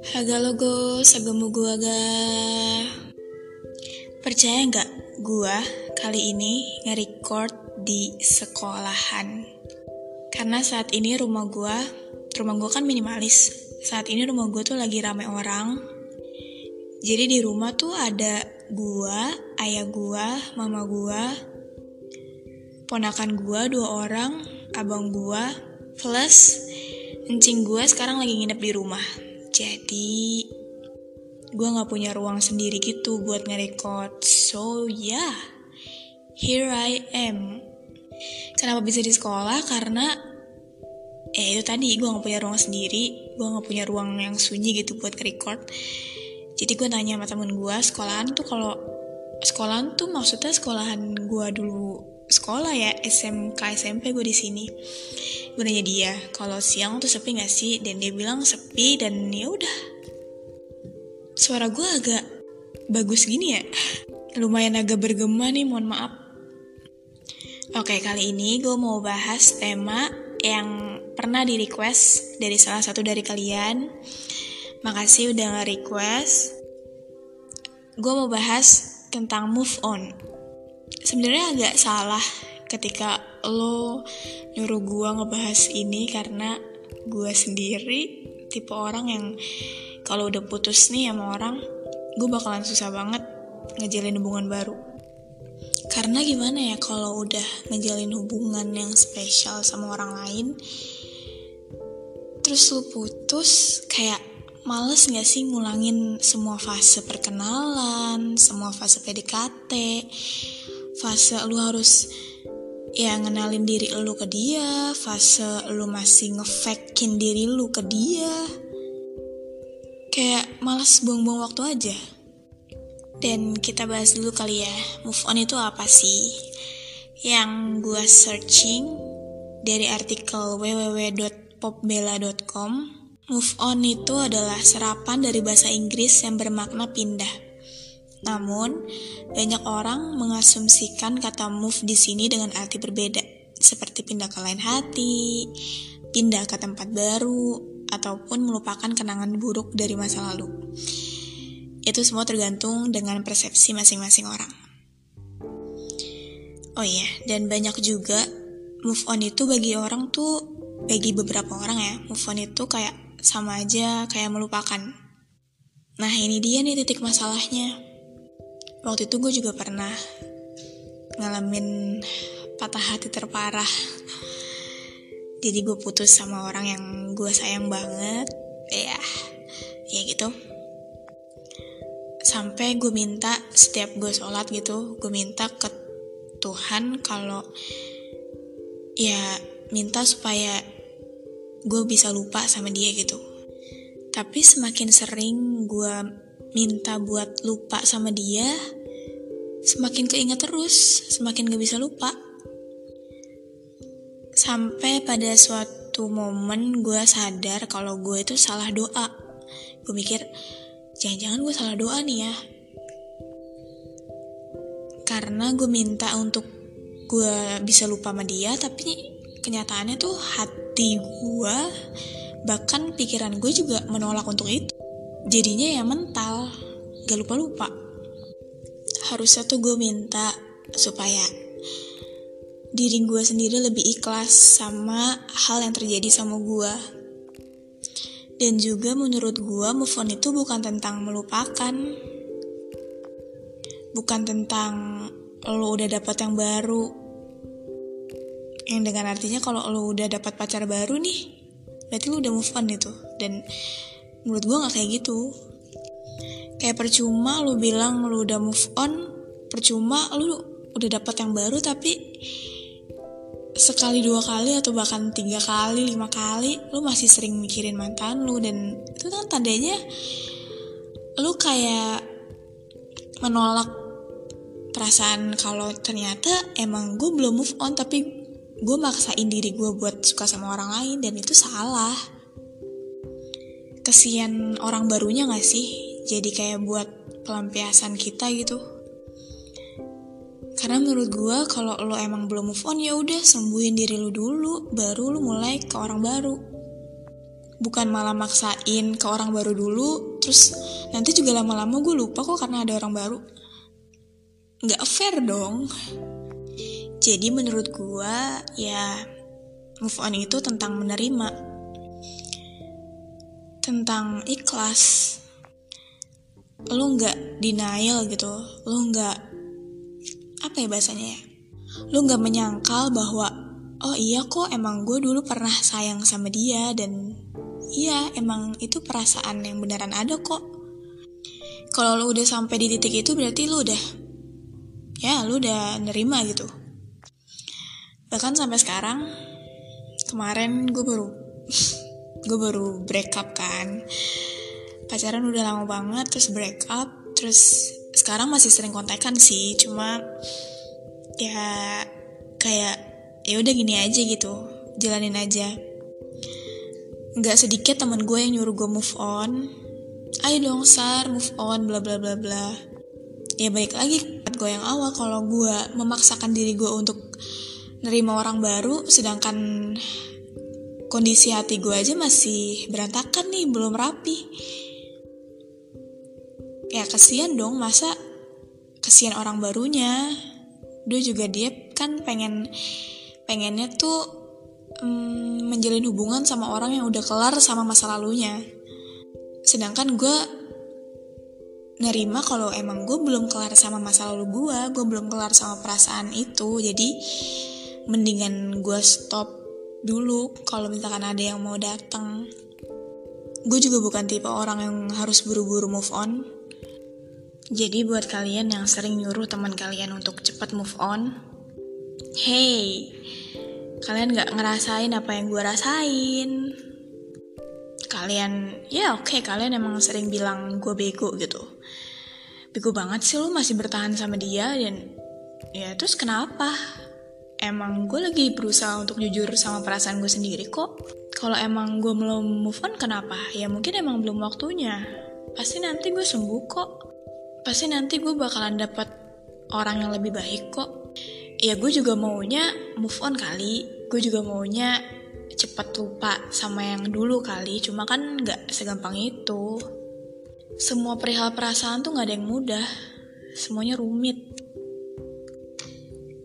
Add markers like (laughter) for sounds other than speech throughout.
Haga logo sagemu gua ga Percaya nggak gua kali ini nge-record di sekolahan? Karena saat ini rumah gua Rumah gua kan minimalis. Saat ini rumah gua tuh lagi rame orang. Jadi di rumah tuh ada gua, ayah gua, mama gua Ponakan gua dua orang, abang gua Plus encing gua sekarang lagi nginep di rumah jadi, gue gak punya ruang sendiri gitu buat nge-record. So, yeah, here I am. Kenapa bisa di sekolah? Karena, eh itu tadi, gue gak punya ruang sendiri. Gue gak punya ruang yang sunyi gitu buat nge-record. Jadi gue nanya sama temen gue, sekolahan tuh kalau sekolahan tuh maksudnya sekolahan gue dulu sekolah ya SMK SMP gue di sini. Gue nanya dia kalau siang tuh sepi gak sih? Dan dia bilang sepi dan ya udah. Suara gue agak bagus gini ya. Lumayan agak bergema nih mohon maaf. Oke kali ini gue mau bahas tema yang pernah di request dari salah satu dari kalian. Makasih udah nge-request. Gue mau bahas tentang move on. Sebenarnya agak salah ketika lo nyuruh gue ngebahas ini karena gue sendiri tipe orang yang kalau udah putus nih sama orang, gue bakalan susah banget ngejalin hubungan baru. Karena gimana ya kalau udah ngejalin hubungan yang spesial sama orang lain, terus lo putus kayak males gak sih ngulangin semua fase perkenalan, semua fase PDKT, fase lu harus ya ngenalin diri lu ke dia, fase lu masih ngefakein diri lu ke dia. Kayak males buang-buang waktu aja. Dan kita bahas dulu kali ya, move on itu apa sih? Yang gue searching dari artikel www.popbella.com Move on itu adalah serapan dari bahasa Inggris yang bermakna pindah. Namun, banyak orang mengasumsikan kata move di sini dengan arti berbeda, seperti pindah ke lain hati, pindah ke tempat baru, ataupun melupakan kenangan buruk dari masa lalu. Itu semua tergantung dengan persepsi masing-masing orang. Oh iya, dan banyak juga move on itu bagi orang tuh, bagi beberapa orang ya, move on itu kayak sama aja kayak melupakan. Nah ini dia nih titik masalahnya. Waktu itu gue juga pernah ngalamin patah hati terparah. Jadi gue putus sama orang yang gue sayang banget. Ya, ya gitu. Sampai gue minta setiap gue sholat gitu, gue minta ke Tuhan kalau ya minta supaya gue bisa lupa sama dia gitu. Tapi semakin sering gue minta buat lupa sama dia, semakin keinget terus, semakin gak bisa lupa. Sampai pada suatu momen gue sadar kalau gue itu salah doa. Gue mikir, jangan-jangan gue salah doa nih ya. Karena gue minta untuk gue bisa lupa sama dia, tapi kenyataannya tuh hati gue bahkan pikiran gue juga menolak untuk itu jadinya ya mental. Gak lupa-lupa. Harusnya tuh gue minta supaya diri gue sendiri lebih ikhlas sama hal yang terjadi sama gue dan juga menurut gue move on itu bukan tentang melupakan. Bukan tentang lo udah dapat yang baru. Yang dengan artinya kalau lo udah dapat pacar baru nih berarti lo udah move on itu. Dan menurut gue nggak kayak gitu. Kayak percuma lo bilang lo udah move on percuma lo udah dapat yang baru tapi sekali dua kali atau bahkan tiga kali lima kali lu masih sering mikirin mantan lu dan itu kan tandanya lu kayak menolak perasaan kalau ternyata emang gue belum move on tapi gue maksain diri gue buat suka sama orang lain dan itu salah kesian orang barunya gak sih jadi kayak buat pelampiasan kita gitu karena menurut gue kalau lo emang belum move on ya udah sembuhin diri lo dulu, baru lo mulai ke orang baru. Bukan malah maksain ke orang baru dulu, terus nanti juga lama-lama gue lupa kok karena ada orang baru. Nggak fair dong. Jadi menurut gue ya move on itu tentang menerima. Tentang ikhlas. Lo nggak denial gitu, lo nggak apa ya bahasanya ya lu nggak menyangkal bahwa oh iya kok emang gue dulu pernah sayang sama dia dan iya emang itu perasaan yang beneran ada kok kalau lu udah sampai di titik itu berarti lu udah ya lu udah nerima gitu bahkan sampai sekarang kemarin gue baru (laughs) gue baru break up kan. Pacaran udah lama banget terus break up terus sekarang masih sering kontekan sih. Cuma ya kayak ya udah gini aja gitu jalanin aja. Nggak sedikit teman gue yang nyuruh gue move on. Ayo dong sar move on bla bla bla bla. Ya baik lagi gue yang awal. Kalau gue memaksakan diri gue untuk nerima orang baru sedangkan kondisi hati gue aja masih berantakan nih belum rapi. Ya kasihan dong masa kasihan orang barunya. Dia juga dia kan pengen pengennya tuh mm, menjalin hubungan sama orang yang udah kelar sama masa lalunya. Sedangkan gue nerima kalau emang gue belum kelar sama masa lalu gue gue belum kelar sama perasaan itu. Jadi mendingan gue stop dulu kalau misalkan ada yang mau datang gue juga bukan tipe orang yang harus buru-buru move on jadi buat kalian yang sering nyuruh teman kalian untuk cepat move on, hey, kalian gak ngerasain apa yang gue rasain. Kalian, ya oke, okay, kalian emang sering bilang gue bego gitu. Bego banget sih lu masih bertahan sama dia dan ya terus kenapa? Emang gue lagi berusaha untuk jujur sama perasaan gue sendiri kok. Kalau emang gue belum move on kenapa? Ya mungkin emang belum waktunya. Pasti nanti gue sembuh kok pasti nanti gue bakalan dapet orang yang lebih baik kok. Ya gue juga maunya move on kali, gue juga maunya cepet lupa sama yang dulu kali, cuma kan gak segampang itu. Semua perihal perasaan tuh gak ada yang mudah, semuanya rumit.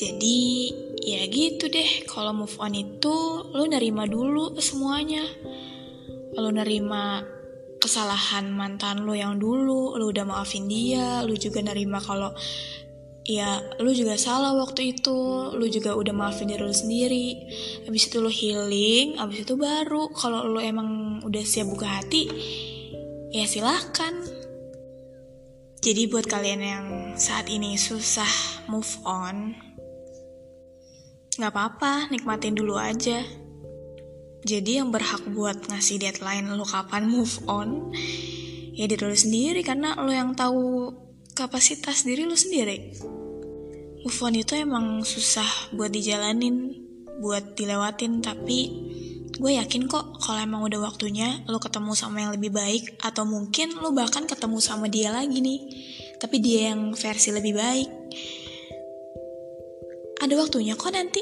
Jadi ya gitu deh, kalau move on itu lo nerima dulu semuanya. Lo nerima kesalahan mantan lo yang dulu, lo udah maafin dia, lo juga nerima kalau ya lo juga salah waktu itu, lo juga udah maafin diri lo sendiri. Habis itu lo healing, habis itu baru kalau lo emang udah siap buka hati, ya silahkan. Jadi buat kalian yang saat ini susah move on, nggak apa-apa, nikmatin dulu aja. Jadi yang berhak buat ngasih deadline lo kapan move on ya diri lo sendiri karena lo yang tahu kapasitas diri lo sendiri. Move on itu emang susah buat dijalanin, buat dilewatin tapi gue yakin kok kalau emang udah waktunya lo ketemu sama yang lebih baik atau mungkin lo bahkan ketemu sama dia lagi nih tapi dia yang versi lebih baik ada waktunya kok nanti.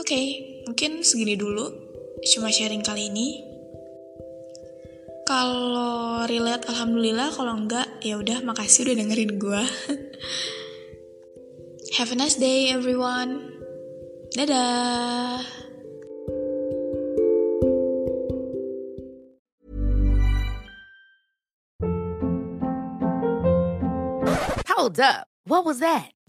Oke okay, mungkin segini dulu. Cuma sharing kali ini. Kalau relate alhamdulillah. Kalau enggak ya udah makasih udah dengerin gue (laughs) have a nice day everyone. Dadah. Hold up. What was that